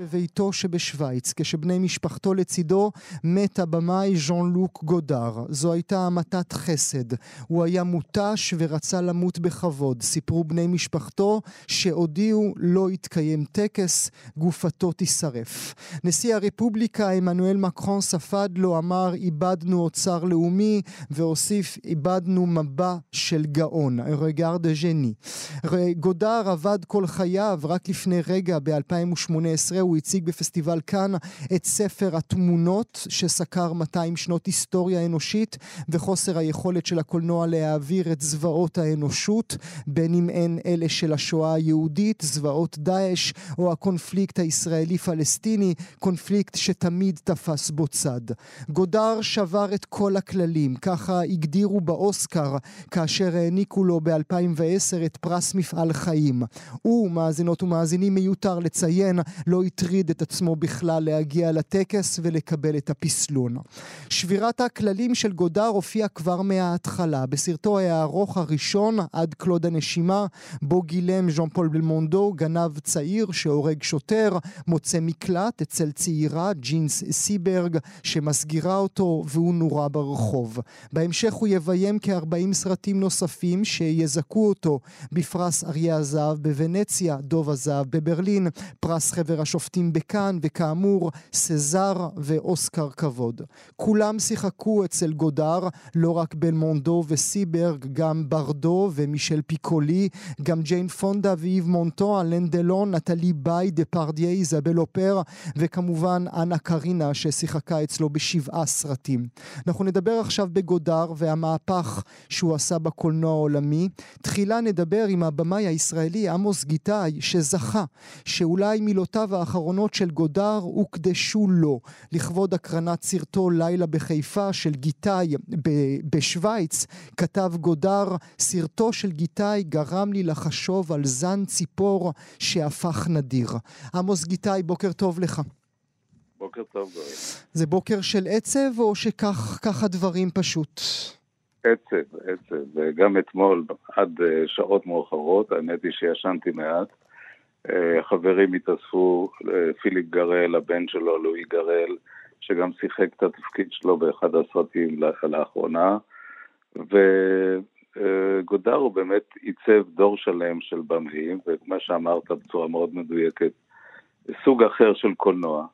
בביתו שבשוויץ, כשבני משפחתו לצידו, מת הבמאי ז'אן לוק גודר. זו הייתה המתת חסד. הוא היה מותש ורצה למות בכבוד. סיפרו בני משפחתו שהודיעו לא יתקיים טקס, גופתו תישרף. נשיא הרפובליקה עמנואל מקרון ספד לו, אמר איבדנו אוצר לאומי, והוסיף איבדנו מבע של גאון, רגר דה ז'ני. גודר עבד כל חייו, רק לפני רגע, ב-2018, הוא הציג בפסטיבל כאן את ספר התמונות שסקר 200 שנות היסטוריה אנושית וחוסר היכולת של הקולנוע להעביר את זוועות האנושות, בין אם הן אלה של השואה היהודית, זוועות דאעש או הקונפליקט הישראלי-פלסטיני, קונפליקט שתמיד תפס בו צד. גודר שבר את כל הכללים, ככה הגדירו באוסקר כאשר העניקו לו ב-2010 את פרס מפעל חיים. הוא, מאזינות ומאזינים, מיותר לציין, לא הטריד את עצמו בכלל להגיע לטקס ולקבל את הפסלון. שבירת הכללים של גודר הופיע כבר מההתחלה, בסרטו הארוך הראשון, עד קלוד הנשימה, בו גילם ז'אן פול בלמונדו, גנב צעיר שהורג שוטר, מוצא מקלט אצל צעירה, ג'ין סיברג, שמסגירה אותו והוא נורה ברחוב. בהמשך הוא יביים כ-40 סרטים נוספים שיזכו אותו בפרס אריה הזהב בוונציה, דוב הזהב בברלין, פרס חבר השופטים השופטים בקאן, וכאמור, סזר ואוסקר כבוד. כולם שיחקו אצל גודאר, לא רק בלמונדו וסיברג, גם ברדו ומישל פיקולי, גם ג'יין פונדה ואיב מונטאן, אלן דלון, נטלי ביי, דפרדייה, איזבל הופר, וכמובן אנה קרינה ששיחקה אצלו בשבעה סרטים. אנחנו נדבר עכשיו בגודאר והמהפך שהוא עשה בקולנוע העולמי. תחילה נדבר עם הבמאי הישראלי עמוס גיטאי, שזכה, שאולי מילותיו האחרונות האחרונות של גודאר הוקדשו לו, לכבוד הקרנת סרטו לילה בחיפה של גיטאי בשוויץ, כתב גודר, סרטו של גיטאי גרם לי לחשוב על זן ציפור שהפך נדיר. עמוס גיטאי, בוקר טוב לך. בוקר טוב. זה בוקר של עצב או שכך הדברים פשוט? עצב, עצב. גם אתמול עד אה, שעות מאוחרות, האמת היא שישנתי מעט. אה, חברים התאספו, אה, פיליפ גראל, הבן שלו, לואי גראל, שגם שיחק את התפקיד שלו באחד הסרטים לאחרונה, וגודר הוא באמת עיצב דור שלם של במאים, ומה שאמרת בצורה מאוד מדויקת, סוג אחר של קולנוע.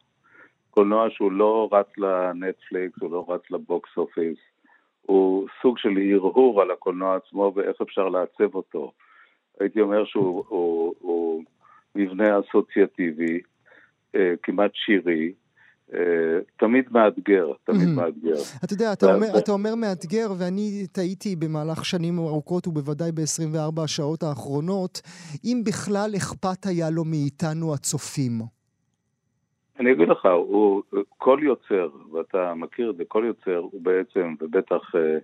קולנוע שהוא לא רץ לנטפליקס, הוא לא רץ לבוקס אופיס, הוא סוג של הרהור על הקולנוע עצמו ואיך אפשר לעצב אותו. הייתי אומר שהוא הוא, הוא מבנה אסוציאטיבי, אה, כמעט שירי, אה, תמיד מאתגר, תמיד. מאתגר. אתה יודע, אתה אומר, אתה אומר מאתגר, ואני טעיתי במהלך שנים ארוכות, ובוודאי ב-24 השעות האחרונות, אם בכלל אכפת היה לו מאיתנו הצופים. אני אגיד לך, הוא, כל יוצר, ואתה מכיר את זה, כל יוצר הוא בעצם, ובטח אה,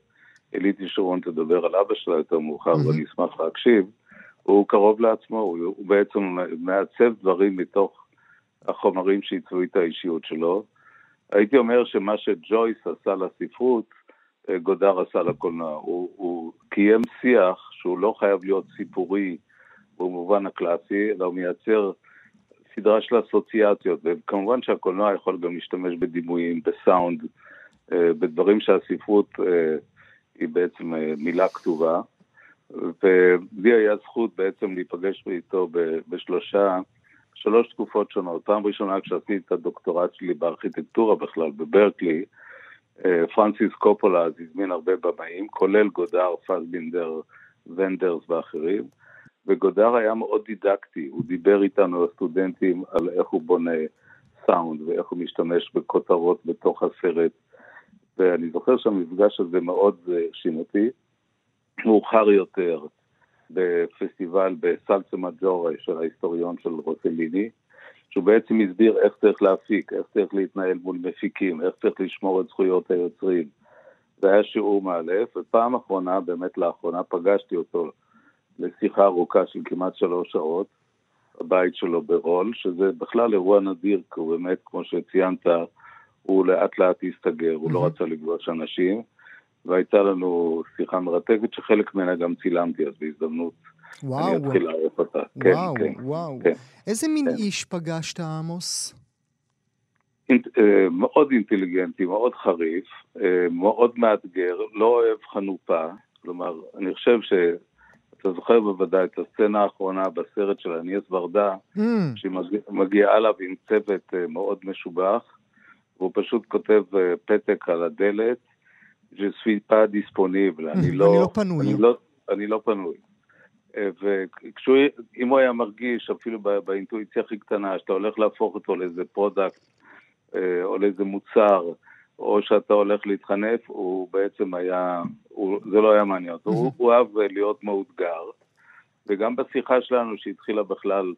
אליטי שרון תדבר על אבא שלה יותר מאוחר. ואני אשמח להקשיב, הוא קרוב לעצמו, הוא, הוא בעצם מעצב דברים מתוך החומרים שעיצבו את האישיות שלו. הייתי אומר שמה שג'ויס עשה לספרות, אה, גודר עשה לקולנוע. הוא, הוא קיים שיח שהוא לא חייב להיות סיפורי במובן הקלאסי, אלא הוא מייצר סדרה של אסוציאציות, וכמובן שהקולנוע יכול גם להשתמש בדימויים, בסאונד, אה, בדברים שהספרות אה, היא בעצם מילה כתובה. ולי היה זכות בעצם להיפגש איתו בשלושה, שלוש תקופות שונות. פעם ראשונה כשעשיתי את הדוקטורט שלי בארכיטקטורה בכלל, בברקלי, אה, פרנסיס קופולה אז הזמין הרבה במאים, כולל גודר, פסבינדר, ונדרס ואחרים, וגודר היה מאוד דידקטי, הוא דיבר איתנו, הסטודנטים, על איך הוא בונה סאונד ואיך הוא משתמש בכותרות בתוך הסרט, ואני זוכר שהמפגש הזה מאוד אה, שינה אותי. מאוחר יותר בפסטיבל בסלסה מג'ורה של ההיסטוריון של רוסליני, שהוא בעצם הסביר איך צריך להפיק, איך צריך להתנהל מול מפיקים, איך צריך לשמור את זכויות היוצרים. זה היה שיעור מאלף, ופעם אחרונה, באמת לאחרונה, פגשתי אותו לשיחה ארוכה של כמעט שלוש שעות, בבית שלו ברול, שזה בכלל אירוע נדיר, כי הוא באמת, כמו שציינת, הוא לאט לאט הסתגר, הוא לא רצה לפגוש אנשים, והייתה לנו שיחה מרתקת שחלק ממנה גם צילמתי אז בהזדמנות. וואו, אני אתחיל לערוך אותה. וואו, כן, וואו. כן. איזה מין כן. איש פגשת, עמוס? אינט- אה, מאוד אינטליגנטי, מאוד חריף, אה, מאוד מאתגר, לא אוהב חנופה. כלומר, אני חושב שאתה זוכר בוודאי את הסצנה האחרונה בסרט של אניאס ורדה, Mm, שהיא מגיע- מגיעה אליו עם צוות אה, מאוד משובח, והוא פשוט כותב פתק על הדלת, Je suis pas disponible, אני אני לא... לא פנוי. אני לא, אני לא פנוי. אה, ואם הוא היה מרגיש, אפילו באינטואיציה הכי קטנה, שאתה הולך להפוך אותו לאיזה product, אה, או לאיזה מוצר, או שאתה הולך להתחנף, הוא בעצם היה, הוא, זה לא היה מעניין אותו, הוא, הוא אהב אה, להיות מאותגר. וגם בשיחה שלנו, שהתחילה בכלל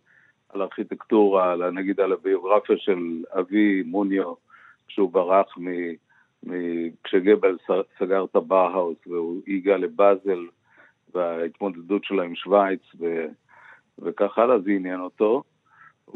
על ארכיטקטורה, על, נגיד על הביוגרפיה של אבי מוניו, כשהוא ברח מ... כשגבל סגר את הבאהאוס והוא הגיע לבאזל וההתמודדות שלו עם שווייץ ו... וכך הלאה, זה עניין אותו.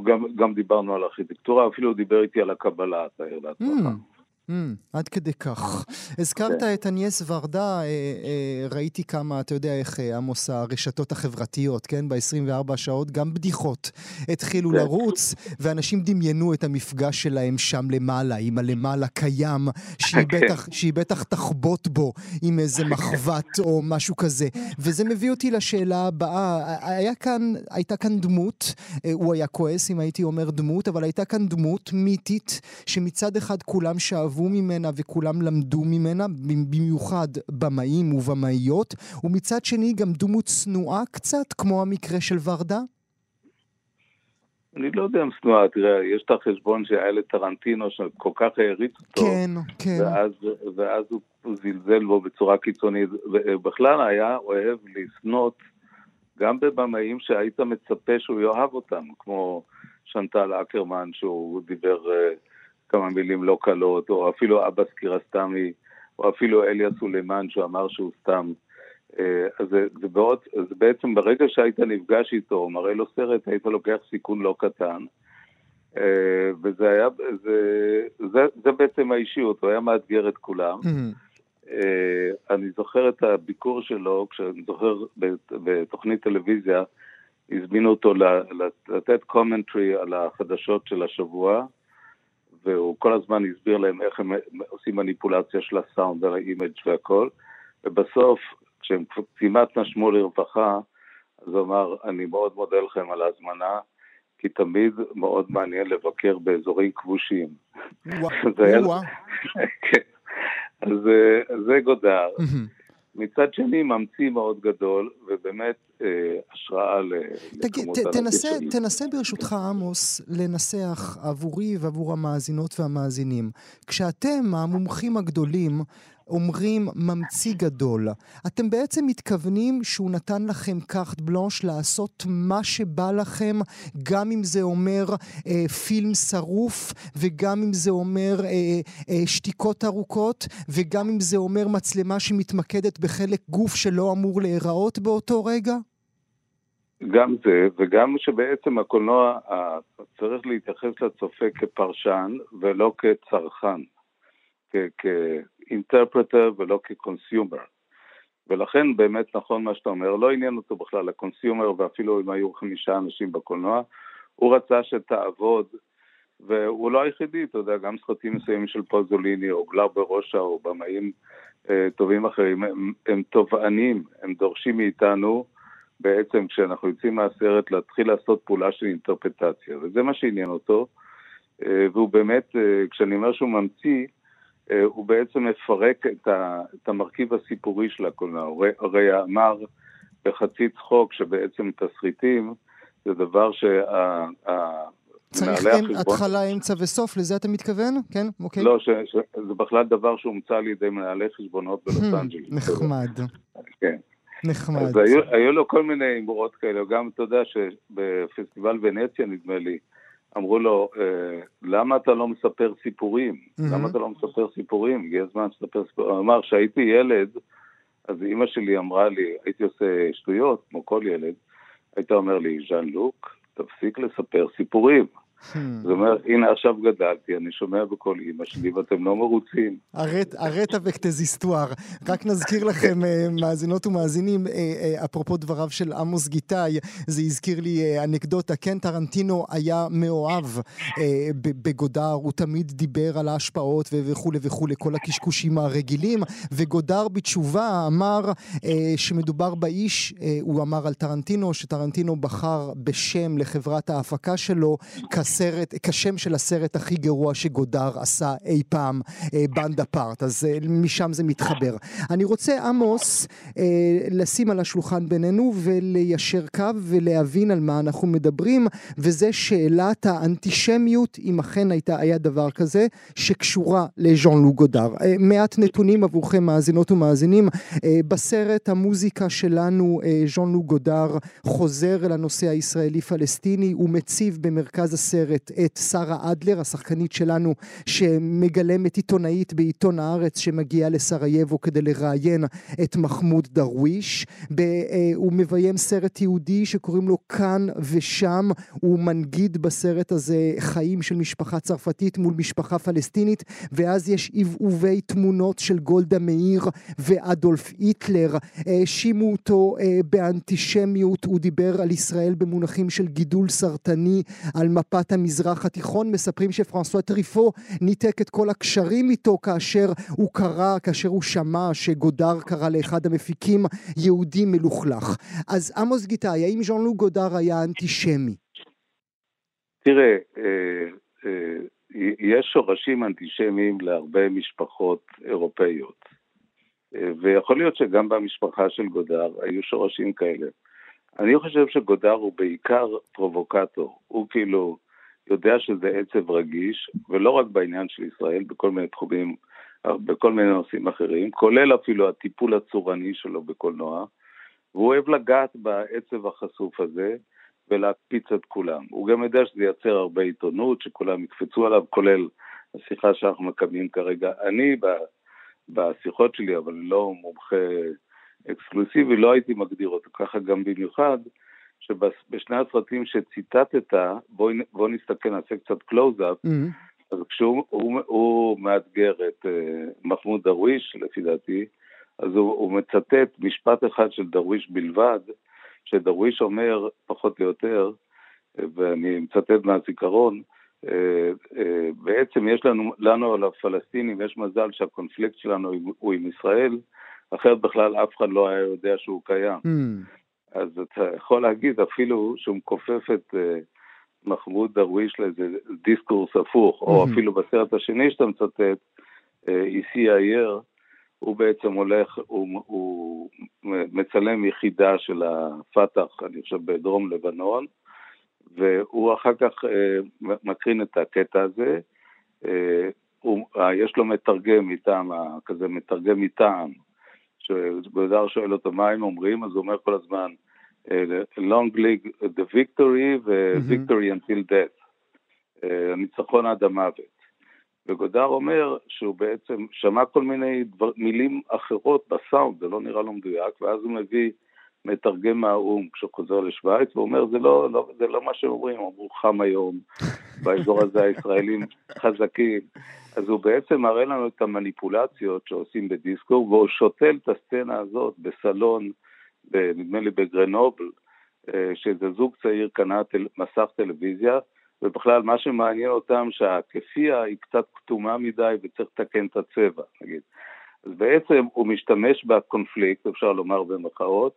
גם, גם דיברנו על ארכיטקטורה, אפילו דיבר איתי על הקבלה, תאר לעצמך. Mm, mm, עד כדי כך. הזכרת כן. את אניאס ורדה, אה, אה, ראיתי כמה, אתה יודע איך, אה, עמוס, הרשתות החברתיות, כן? ב-24 שעות, גם בדיחות התחילו כן. לרוץ, ואנשים דמיינו את המפגש שלהם שם למעלה, עם הלמעלה קיים, שהיא כן. בטח, שהיא בטח תחבוט בו עם איזה מחבת או משהו כזה. וזה מביא אותי לשאלה הבאה, היה כאן, הייתה כאן דמות, הוא היה כועס אם הייתי אומר דמות, אבל הייתה כאן דמות מיתית, שמצד אחד כולם שאבו ממנה וכולם למדו ממנה, במיוחד במאים ובמאיות, ומצד שני גם דמות צנועה קצת, כמו המקרה של ורדה? אני לא יודע אם שנואה, תראה, יש את החשבון שהיה לטרנטינו שכל כך העריץ אותו, כן, כן. ואז, ואז הוא, זלזל בו בצורה קיצונית. בכלל היה אוהב לשנות גם בבמאים שהיית מצפה שהוא יאהב אותם, כמו שנטל אקרמן, שהוא דיבר uh, כמה מילים לא קלות, או אפילו אבא סקירסטמי, או אפילו אליה סולימן, שהוא אמר שהוא סתם. Uh, אז זה, זה, בעוד, זה בעצם ברגע שהיית נפגש איתו, מראה לו סרט, היית לוקח סיכון לא קטן. אה, וזה היה, זה, זה, זה בעצם האישיות, הוא היה מאתגר את כולם. אממ, אה, אני זוכר את הביקור שלו, כשאני זוכר בת- בתוכנית טלוויזיה, הזמינו אותו לתת commentary על החדשות של השבוע, והוא כל הזמן הסביר להם איך הם עושים מניפולציה של הסאונד על ה image והכל, ובסוף, כשהם כמעט נשמו לרווחה, אז הוא אמר, אני מאוד מודה לכם על ההזמנה, כי תמיד מאוד מעניין לבקר באזורים כבושים. היה- וואו. כן. אז אה, זה גודר. מצד שני, ממציא מאוד גדול, ובאמת אה, השראה ל- תגיד, לכמות ת- תנסה, תנסה ברשותך, עמוס, לנסח עבורי ועבור המאזינות והמאזינים. כשאתם, המומחים הגדולים, אומרים ממציא גדול, אתם בעצם מתכוונים שהוא נתן לכם קארט בלנש לעשות מה שבא לכם, גם אם זה אומר אה, פילם שרוף, וגם אם זה אומר אה, אה, שתיקות ארוכות, וגם אם זה אומר מצלמה שמתמקדת בחלק גוף שלא אמור להיראות באותו רגע? גם זה, וגם שבעצם הקולנוע אה, צריך להתייחס לצופה כפרשן ולא כצרכן, כ interpreter ולא כ consumer. ולכן באמת נכון מה שאתה אומר, לא עניין אותו בכלל ה consumer, ואפילו אם היו חמישה אנשים בקולנוע, הוא רצה שתעבוד, והוא לא היחידי, אתה יודע, גם סרטים מסוימים של פזוליני, או גלאובר רושה, או במאים אה, טובים אחרים, הם, הם תובענים, הם דורשים מאיתנו, בעצם כשאנחנו יוצאים מהסרט, להתחיל לעשות פעולה של אינטרפטציה, וזה מה שעניין אותו, אה, והוא באמת, אה, כשאני אומר שהוא ממציא, הוא בעצם מפרק את, ה, את המרכיב הסיפורי של הקולנוע. הרי, הרי אמר בחצי צחוק שבעצם תסריטים זה דבר שה... ה- צריך אין, החשבון- התחלה, אמצע וסוף, לזה אתה מתכוון? כן? אוקיי. לא, ש, ש, זה בכלל דבר שהומצא על ידי מנהלי חשבונות בלוס Hmm, אנג'לס. נחמד, כן. נחמד. אז היו, היו לו כל מיני אמרות כאלה, גם אתה יודע שבפסטיבל ונציה נדמה לי, אמרו לו, אה, למה אתה לא מספר סיפורים? Mhm. למה אתה לא מספר סיפורים? הגיע הזמן שתספר סיפורים. הוא אמר, כשהייתי ילד, אז אימא שלי אמרה לי, הייתי עושה שטויות, כמו כל ילד, הייתה אומר לי, ז'אן לוק, תפסיק לספר סיפורים. Hmm. זאת אומרת, הנה עכשיו גדלתי, אני שומע בקול אימא שלי ואתם לא מרוצים. ארטה וקטזיסטואר. רק נזכיר לכם, אה, מאזינות ומאזינים, אה, אה, אפרופו דבריו של עמוס גיטאי, זה הזכיר לי אנקדוטה. כן, טרנטינו היה מאוהב בגודר, הוא תמיד דיבר על ההשפעות וכולי וכולי, כל הקשקושים הרגילים, וגודר בתשובה אמר שמדובר באיש, הוא אמר על טרנטינו, שטרנטינו בחר בשם לחברת ההפקה שלו, כסרט, כשם של הסרט הכי גרוע שגודר עשה אי פעם, אה, בנד אפארט, אז אה, משם זה מתחבר. אני רוצה, עמוס, אה, לשים על השולחן בינינו וליישר קו ולהבין על מה אנחנו מדברים, וזה שאלת האנטישמיות, אם אכן הייתה, היה דבר כזה, שקשורה לז'אן לו גודר. מעט נתונים עבורכם, מאזינות ומאזינים. בסרט המוזיקה שלנו, ז'אן לו גודר חוזר אל הנושא הישראלי-פלסטיני, הוא מציב במרכז הסרט הסרט את שרה אדלר, השחקנית שלנו, שמגלמת עיתונאית בעיתון הארץ שמגיעה לסרייבו כדי לראיין את מחמוד דרוויש. אה, הוא מביים סרט יהודי שקוראים לו כאן ושם, הוא מנגיד בסרט הזה חיים של משפחה צרפתית מול משפחה פלסטינית, ואז יש עבעובי תמונות של גולדה מאיר ואדולף היטלר. האשימו אותו אה, באנטישמיות, הוא דיבר על ישראל במונחים של גידול סרטני, על מפת המזרח התיכון, מספרים שפרנסואה טריפו ניתק את כל הקשרים איתו כאשר הוא קרא, כאשר הוא שמע שגודר קרא לאחד המפיקים יהודי מלוכלך. אז עמוס גיטאי, האם ז'אן לוק גודר היה אנטישמי? תראה, אה, אה, יש שורשים אנטישמיים להרבה משפחות אירופאיות. אה, ויכול להיות שגם במשפחה של גודר היו שורשים כאלה. אני חושב שגודר הוא בעיקר פרובוקטור. הוא כאילו יודע שזה עצב רגיש, ולא רק בעניין של ישראל, בכל מיני תחומים, בכל מיני נושאים אחרים, כולל אפילו הטיפול הצורני שלו בקולנוע, והוא אוהב לגעת בעצב החשוף הזה ולהקפיץ את כולם. הוא גם יודע שזה ייצר הרבה עיתונות, שכולם יקפצו עליו, כולל השיחה שאנחנו מקבלים כרגע. אני, בשיחות שלי, אבל לא מומחה אקסקלוסיבי, לא הייתי מגדיר אותו ככה גם במיוחד, שבשני הסרטים שציטטת, בואו בוא נסתכל, נעשה קצת קלוז-אפ, mm-hmm. אז כשהוא הוא, הוא מאתגר את uh, מחמוד דרוויש, לפי דעתי, אז הוא, הוא מצטט משפט אחד של דרוויש בלבד, שדרוויש אומר, פחות או יותר, ואני מצטט מהזיכרון, uh, uh, בעצם יש לנו, לנו על הפלסטינים, יש מזל שהקונפליקט שלנו הוא עם ישראל, אחרת בכלל אף אחד לא היה יודע שהוא קיים. Mm. אז אתה יכול להגיד אפילו שהוא מכופף את uh, מחמוד דרוויש לאיזה דיסקורס הפוך, mm-hmm. או אפילו בסרט השני שאתה מצטט, אה, איסי uh, אייר, הוא בעצם הולך, הוא, הוא מצלם יחידה של הפת"ח, אני חושב, בדרום לבנון, והוא אחר כך uh, מקרין את הקטע הזה. הוא, יש לו מתרגם מטעם, כזה מתרגם מטעם, שגודר שואל אותו מה הם אומרים, אז הוא אומר כל הזמן, אה, long league, the victory ו-victory mm-hmm. until death, אה, הניצחון עד המוות. וגודר אומר שהוא בעצם שמע כל מיני דבר, מילים אחרות בסאונד, זה לא נראה לו מדויק, ואז הוא מביא מתרגם מהאו"ם כשהוא חוזר לשוויץ, ואומר, זה לא, לא, זה לא מה שהם אומרים, אמרו חם היום, באזור הזה הישראלים חזקים. אז הוא בעצם מראה לנו את המניפולציות שעושים בדיסקו, והוא שותל את הסצנה הזאת בסלון, נדמה לי בגרנובל, אה, שאיזה זוג צעיר קנה טל, מסך טלוויזיה, ובכלל מה שמעניין אותם שהכפייה היא קצת כתומה מדי וצריך לתקן את הצבע, נגיד. אז בעצם הוא משתמש בקונפליקט, אפשר לומר במרכאות,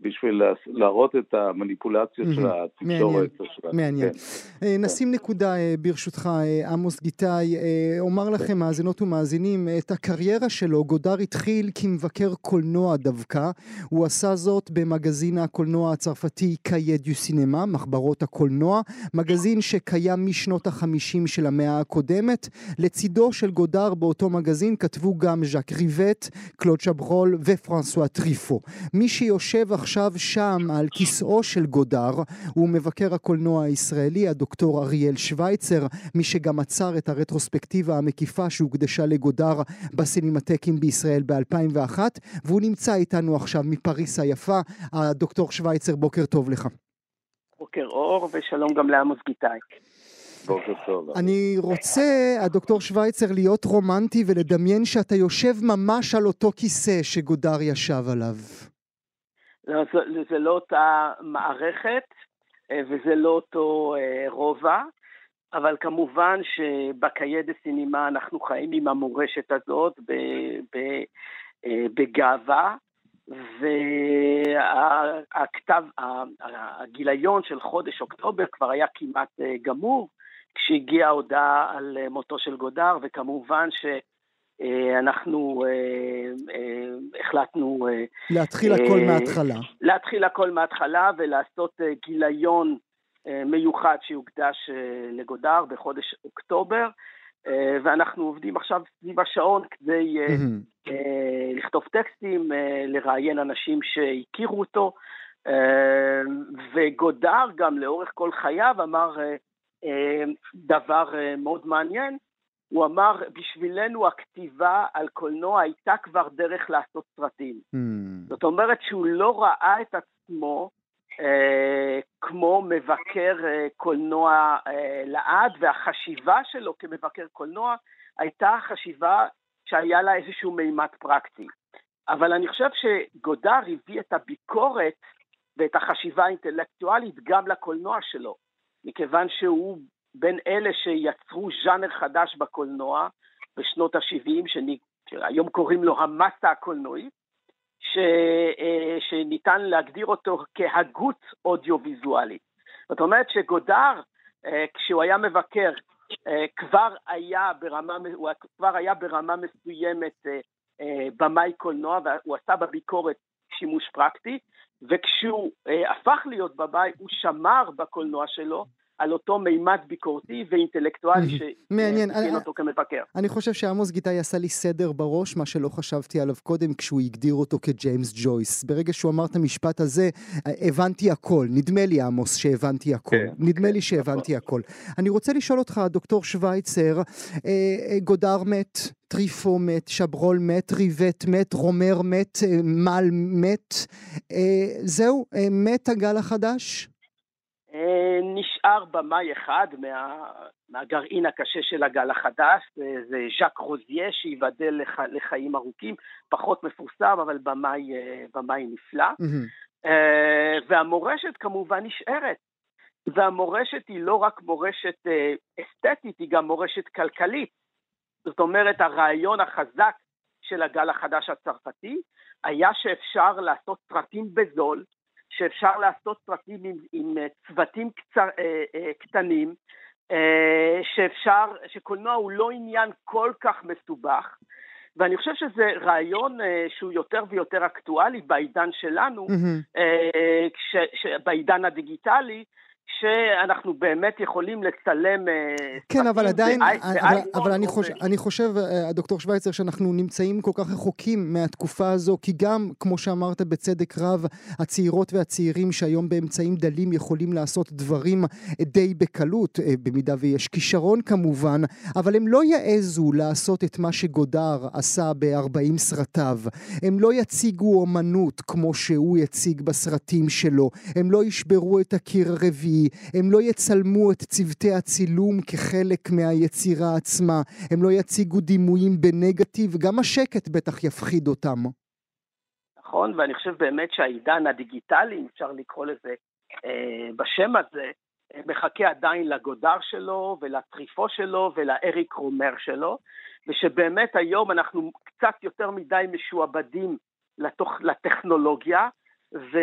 בשביל להראות את המניפולציות של התקשורת. מעניין. כן. אה, נשים נקודה אה, ברשותך, אה, עמוס גיטאי. אומר לכם, מאזינות ומאזינים, את הקריירה שלו גודר התחיל כמבקר קולנוע דווקא. הוא עשה זאת במגזין הקולנוע הצרפתי קאיה דיו סינמה, מחברות הקולנוע, מגזין שקיים משנות החמישים של המאה הקודמת. לצידו של גודר באותו מגזין כתבו גם ז'אק ריבט, קלוד שברול ופרנסואה טריפו. מי שיושב עכשיו עכשיו שם על כיסאו של גודר הוא מבקר הקולנוע הישראלי הדוקטור אריאל שווייצר, מי שגם עצר את הרטרוספקטיבה המקיפה שהוקדשה לגודר בסינמטקים בישראל ב-2001 והוא נמצא איתנו עכשיו מפריס היפה. הדוקטור שווייצר, בוקר טוב לך. בוקר אור ושלום גם לעמוס גיטאי. בוקר טוב. אני רוצה, הדוקטור שווייצר, להיות רומנטי ולדמיין שאתה יושב ממש על אותו כיסא שגודר ישב עליו. זה, זה לא אותה מערכת אה, וזה לא אותו אה, רובע, אבל כמובן שבקיידה סינימה אנחנו חיים עם המורשת הזאת אה, בגאווה, והכתב, הגיליון של חודש אוקטובר כבר היה כמעט גמור כשהגיעה ההודעה על מותו של גודר, וכמובן ש... אה, אנחנו אה, אה, החלטנו... להתחיל הכל מההתחלה. להתחיל הכל מההתחלה ולעשות גיליון מיוחד שיוקדש לגודר בחודש אוקטובר, ואנחנו עובדים עכשיו סביב השעון כדי. לכתוב טקסטים, לראיין אנשים שהכירו אותו, וגודר גם לאורך כל חייו אמר דבר מאוד מעניין, הוא אמר, בשבילנו הכתיבה על קולנוע הייתה כבר דרך לעשות סרטים. Mm. זאת אומרת שהוא לא ראה את עצמו אה, כמו מבקר אה, קולנוע אה, לעד, והחשיבה שלו כמבקר קולנוע הייתה חשיבה שהיה לה איזשהו מימד פרקטי. אבל אני חושב שגודר הביא את הביקורת ואת החשיבה האינטלקטואלית גם לקולנוע שלו, מכיוון שהוא בין אלה שיצרו ז'אנר חדש בקולנוע בשנות ה-70, שהיום קוראים לו המסה הקולנועית, ש, אה, שניתן להגדיר אותו כהגות אודיו-ויזואלית. זאת אומרת שגודר, אה, כשהוא היה מבקר, אה, כבר היה ברמה, הוא כבר היה ברמה מסוימת במאי קולנוע, והוא עשה בביקורת שימוש פרקטי, וכשהוא הפך להיות בבית, הוא שמר בקולנוע שלו על אותו מימד ביקורתי ואינטלקטואלי שמאפיין אותו כמבקר. אני חושב שעמוס גיטאי עשה לי סדר בראש, מה שלא חשבתי עליו קודם, כשהוא הגדיר אותו כג'יימס ג'ויס. ברגע שהוא אמר את המשפט הזה, הבנתי הכל. נדמה לי, עמוס, שהבנתי הכל. כן, נדמה לי שהבנתי הכל. אני רוצה לשאול אותך, דוקטור שווייצר, אה, אה, גודר מת, טריפו מת, שברול מת, ריבט מת, רומר מת, אה, מל מת. זהו, מת הגל החדש? אה, נשאר במאי אחד מה, מהגרעין הקשה של הגל החדש, זה ז'אק רוזיה שייבדל לח, לחיים ארוכים, פחות מפורסם, אבל במאי, אה, במאי נפלא. Mm-hmm. והמורשת כמובן נשארת. והמורשת היא לא רק מורשת אסתטית, היא גם מורשת כלכלית. זאת אומרת, הרעיון החזק של הגל החדש הצרפתי היה שאפשר לעשות סרטים בזול, שאפשר לעשות סרטים עם, עם אה, צוותים קצר, אה, אה, קטנים, שאפשר, שקולנוע הוא לא עניין כל כך מסובך, ואני חושב שזה רעיון שהוא יותר ויותר אקטואלי בעידן שלנו, mm-hmm. בעידן הדיגיטלי, שאנחנו באמת יכולים לצלם... אה, כן, אבל עדיין, אבל, אבל אני, חושב, אני חושב, אה, דוקטור שווייצר, שאנחנו נמצאים כל כך רחוקים מהתקופה הזו, כי גם, כמו שאמרת בצדק רב, הצעירות והצעירים שהיום באמצעים דלים יכולים לעשות דברים די בקלות, אה, במידה ויש כישרון כמובן, אבל הם לא יעזו לעשות את מה שגודר עשה ב-40 סרטיו. הם לא יציגו אומנות כמו שהוא יציג בסרטים שלו. הם לא ישברו את הקיר הרביעי. הם לא יצלמו את צוותי הצילום כחלק מהיצירה עצמה, הם לא יציגו דימויים בנגטיב, גם השקט בטח יפחיד אותם. נכון, ואני חושב באמת שהעידן הדיגיטלי, אם אפשר לקרוא לזה אה, בשם הזה, מחכה עדיין לגודר שלו ולטריפו שלו ולאריק רומר שלו, ושבאמת היום אנחנו קצת יותר מדי משועבדים לתוך, לטכנולוגיה, ו,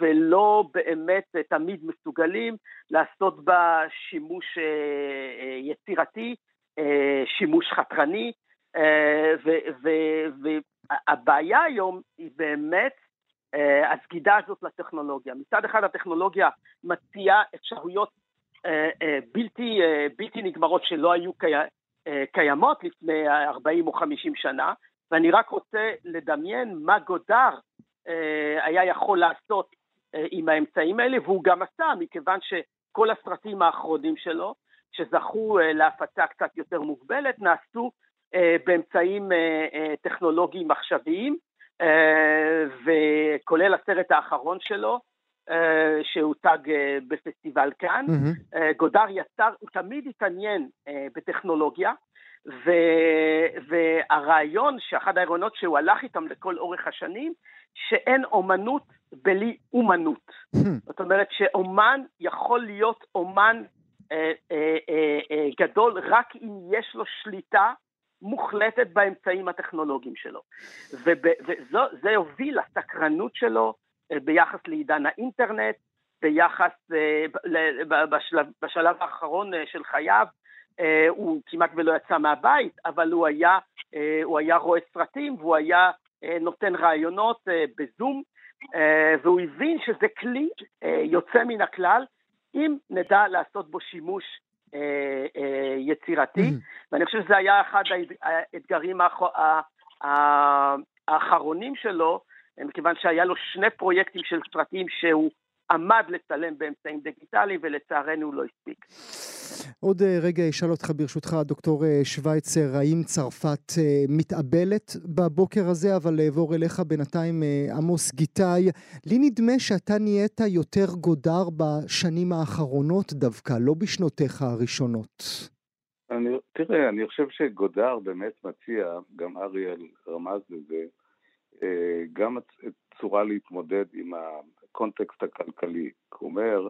ולא באמת תמיד מסוגלים לעשות בה שימוש אה, אה, יצירתי, אה, שימוש חתרני, והבעיה היום היא באמת הסגידה הזאת לטכנולוגיה. מצד אחד הטכנולוגיה מציעה אפשרויות בלתי, בלתי נגמרות שלא היו קיימות לפני 40 או 50 שנה, ואני רק רוצה לדמיין מה גודר היה יכול לעשות אה, עם האמצעים האלה, והוא גם עשה, מכיוון שכל הסרטים האחרונים שלו, שזכו אה, להפצה קצת יותר מוגבלת, נעשו באמצעים טכנולוגיים עכשוויים, וכולל הסרט האחרון שלו, שהוצג בפסטיבל כאן. Mm-hmm. גודר יצר, הוא תמיד התעניין בטכנולוגיה, ו, והרעיון, שאחד הרעיונות שהוא הלך איתם לכל אורך השנים, שאין אומנות בלי אומנות. זאת אומרת שאומן יכול להיות אומן אה, אה, אה, אה, גדול רק אם יש לו שליטה מוחלטת באמצעים הטכנולוגיים שלו. וזה הוביל לסקרנות שלו אה, ביחס לעידן האינטרנט, ביחס, אה, בשלב, בשלב האחרון אה, של חייו, הוא כמעט ולא יצא מהבית, אבל הוא היה, הוא היה רואה סרטים והוא היה נותן רעיונות בזום, והוא הבין שזה כלי יוצא מן הכלל, אם נדע לעשות בו שימוש יצירתי, ואני חושב שזה היה אחד האתגרים האחרונים שלו, מכיוון שהיה לו שני פרויקטים של סרטים שהוא עמד לצלם באמצעים דיגיטליים ולצערנו לא הספיק. עוד אה, רגע אשאל אותך ברשותך, דוקטור אה, שווייצר, האם צרפת אה, מתאבלת בבוקר הזה, אבל אעבור אליך בינתיים עמוס גיטאי. לי נדמה שאתה נהיית יותר גודר בשנים האחרונות דווקא, לא בשנותיך הראשונות. אני, תראה, אני חושב שגודר באמת מציע, גם אריאל רמז לזה, גם צורה להתמודד עם הקונטקסט הכלכלי. הוא אומר,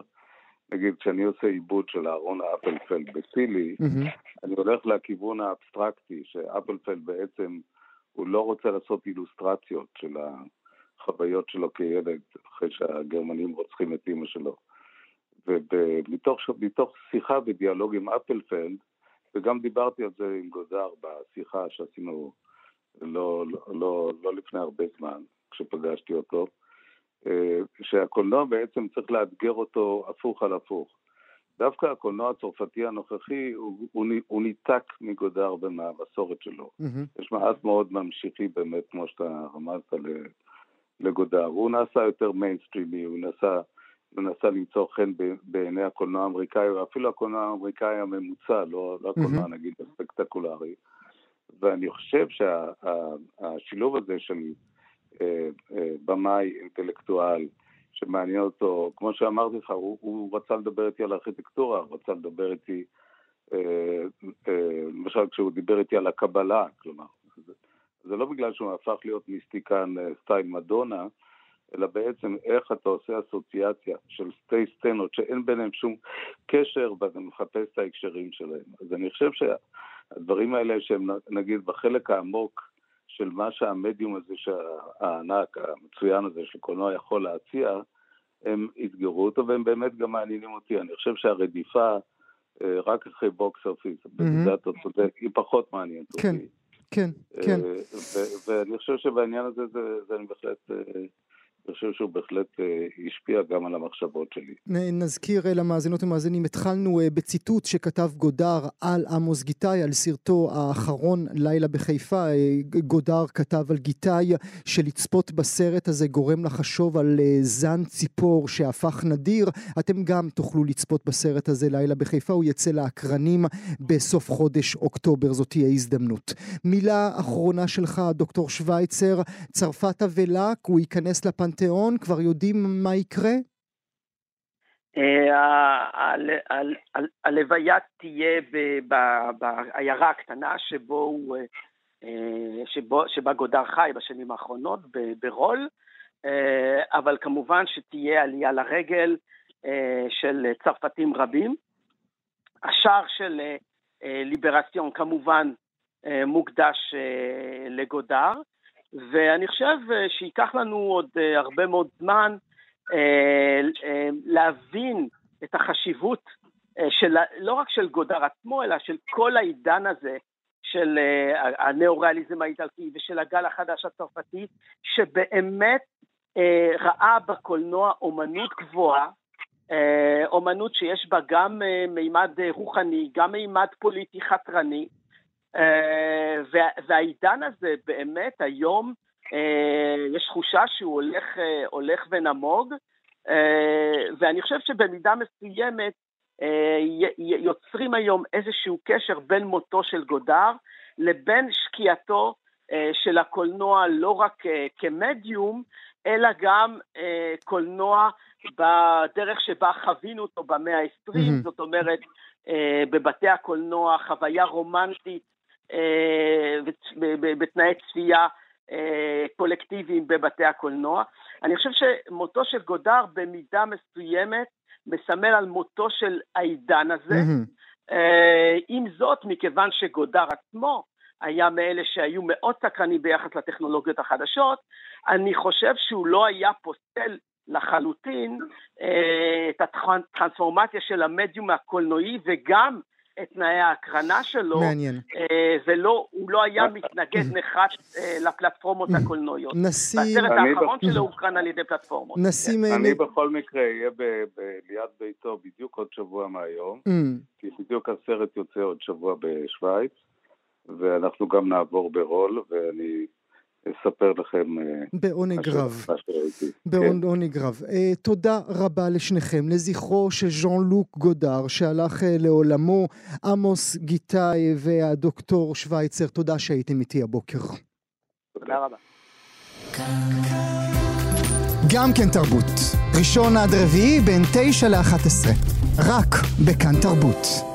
נגיד, כשאני עושה עיבוד של אהרון אפלפלד בסילי, mm-hmm. אני הולך לכיוון האבסטרקטי, שאפלפלד בעצם, הוא לא רוצה לעשות אילוסטרציות של החוויות שלו כילד, אחרי שהגרמנים רוצחים את אימא שלו. ומתוך שיחה ודיאלוג עם אפלפלד, וגם דיברתי על זה עם גודאר בשיחה שעשינו לא, לא, לא, לא לפני הרבה זמן, כשפגשתי אותו, שהקולנוע בעצם צריך לאתגר אותו הפוך על הפוך. דווקא הקולנוע הצרפתי הנוכחי הוא, הוא, הוא ניתק מגודאר ומהמסורת שלו. Mm-hmm. יש מעט מאוד ממשיכי באמת, כמו שאתה רמזת לגודאר. הוא נעשה יותר מיינסטרימי, הוא מנסה, הוא מנסה למצוא חן בעיני הקולנוע האמריקאי, ואפילו הקולנוע האמריקאי הממוצע, לא, לא הקולנוע mm-hmm. נגיד הספקטקולרי. ואני חושב שהשילוב שה, הזה של במאי אינטלקטואל שמעניין אותו, כמו שאמרתי לך, הוא, הוא רצה לדבר איתי על ארכיטקטורה, רצה לדבר איתי, אה, למשל כשהוא דיבר איתי על הקבלה, כלומר, זה, זה לא בגלל שהוא הפך להיות מיסטיקן סטייל מדונה, אלא בעצם איך אתה עושה אסוציאציה של שתי סצנות שאין ביניהם שום קשר ואתה מחפש את ההקשרים שלהם. אז אני חושב שהדברים האלה שהם נגיד בחלק העמוק של מה שהמדיום הזה, הענק, המצוין הזה של קולנוע יכול להציע, הם אתגרו אותו והם באמת גם מעניינים אותי. אני חושב שהרדיפה אה, רק אחרי box office, בזה אתה צודק, היא פחות מעניינת כן, אותי. כן, כן, כן. ואני חושב שבעניין הזה זה, זה אני בהחלט... אה, אני חושב שהוא בהחלט אה, השפיע גם על המחשבות שלי. נזכיר אה, למאזינות ומאזינים, התחלנו אה, בציטוט שכתב גודר על עמוס גיתאי, על סרטו האחרון, לילה בחיפה. גודר כתב על גיתאי שלצפות בסרט הזה גורם לחשוב על זן ציפור שהפך נדיר. אתם גם תוכלו לצפות בסרט הזה, לילה בחיפה, הוא יצא לאקרנים בסוף חודש אוקטובר, זאת תהיה הזדמנות. מילה אחרונה שלך, דוקטור שווייצר, צרפת אבלה, הוא ייכנס לפנ... הפנתיאון? כבר יודעים מה יקרה? אה, הלוויה תהיה בעיירה הקטנה שבו אה, שבו, שבה גודר חי בשנים האחרונות, ברול, אה, אבל כמובן שתהיה עלייה לרגל של צרפתים רבים. השער של ליברציון כמובן מוקדש לגודר, ואני חושב אה, שייקח לנו עוד אה, הרבה מאוד זמן אה, להבין את החשיבות של, לא רק של גודר עצמו, אלא של כל העידן הזה של הנאו-ריאליזם האיטלקי ושל הגל החדש הצרפתי, שבאמת ראה בקולנוע אומנות גבוהה, אומנות שיש בה גם מימד רוחני, גם מימד פוליטי חתרני, והעידן הזה באמת היום אה, יש תחושה שהוא הולך, אה, הולך ונמוג, ואני חושב שבמידה מסוימת יוצרים היום איזשהו קשר בין מותו של גודר לבין שקיעתו של הקולנוע לא רק כמדיום, אלא גם קולנוע בדרך שבה חווינו אותו במאה ה-20, mm-hmm. זאת אומרת, אה, בבתי הקולנוע, חוויה רומנטית אה, בתנאי צפייה אה, קולקטיביים בבתי הקולנוע. אני חושב שמותו של גודר במידה מסוימת מסמל על מותו של העידן הזה. Mm-hmm. עם זאת, מכיוון שגודר עצמו היה מאלה שהיו מאוד סקרנים ביחס לטכנולוגיות החדשות, אני חושב שהוא לא היה פוסל לחלוטין אה, את הטרנספורמציה של המדיום הקולנועי וגם את תנאי ההקרנה שלו. מעניין. אה, ולא, הוא לא היה מתנגד נחרץ אה, לפלטפורמות הקולנועיות. נשים... הסרט האחרון שלו הוקרן על ידי פלטפורמות. נשים... אני בכל מקרה אהיה ליד ביתו בדיוק עוד שבוע מהיום, כי בדיוק הסרט יוצא עוד שבוע בשוויץ, ואנחנו גם נעבור ברול, ואני... אספר לכם... אה, בעונג רב. בעונג רב. Uh, תודה רבה לשניכם, לזכרו של ז'אן לוק גודר שהלך uh, לעולמו, עמוס גיטאי והדוקטור שווייצר, תודה שהייתם איתי הבוקר. תודה רבה. גם כן תרבות, ראשון עד רביעי בין תשע לאחת עשרה, רק בכאן תרבות.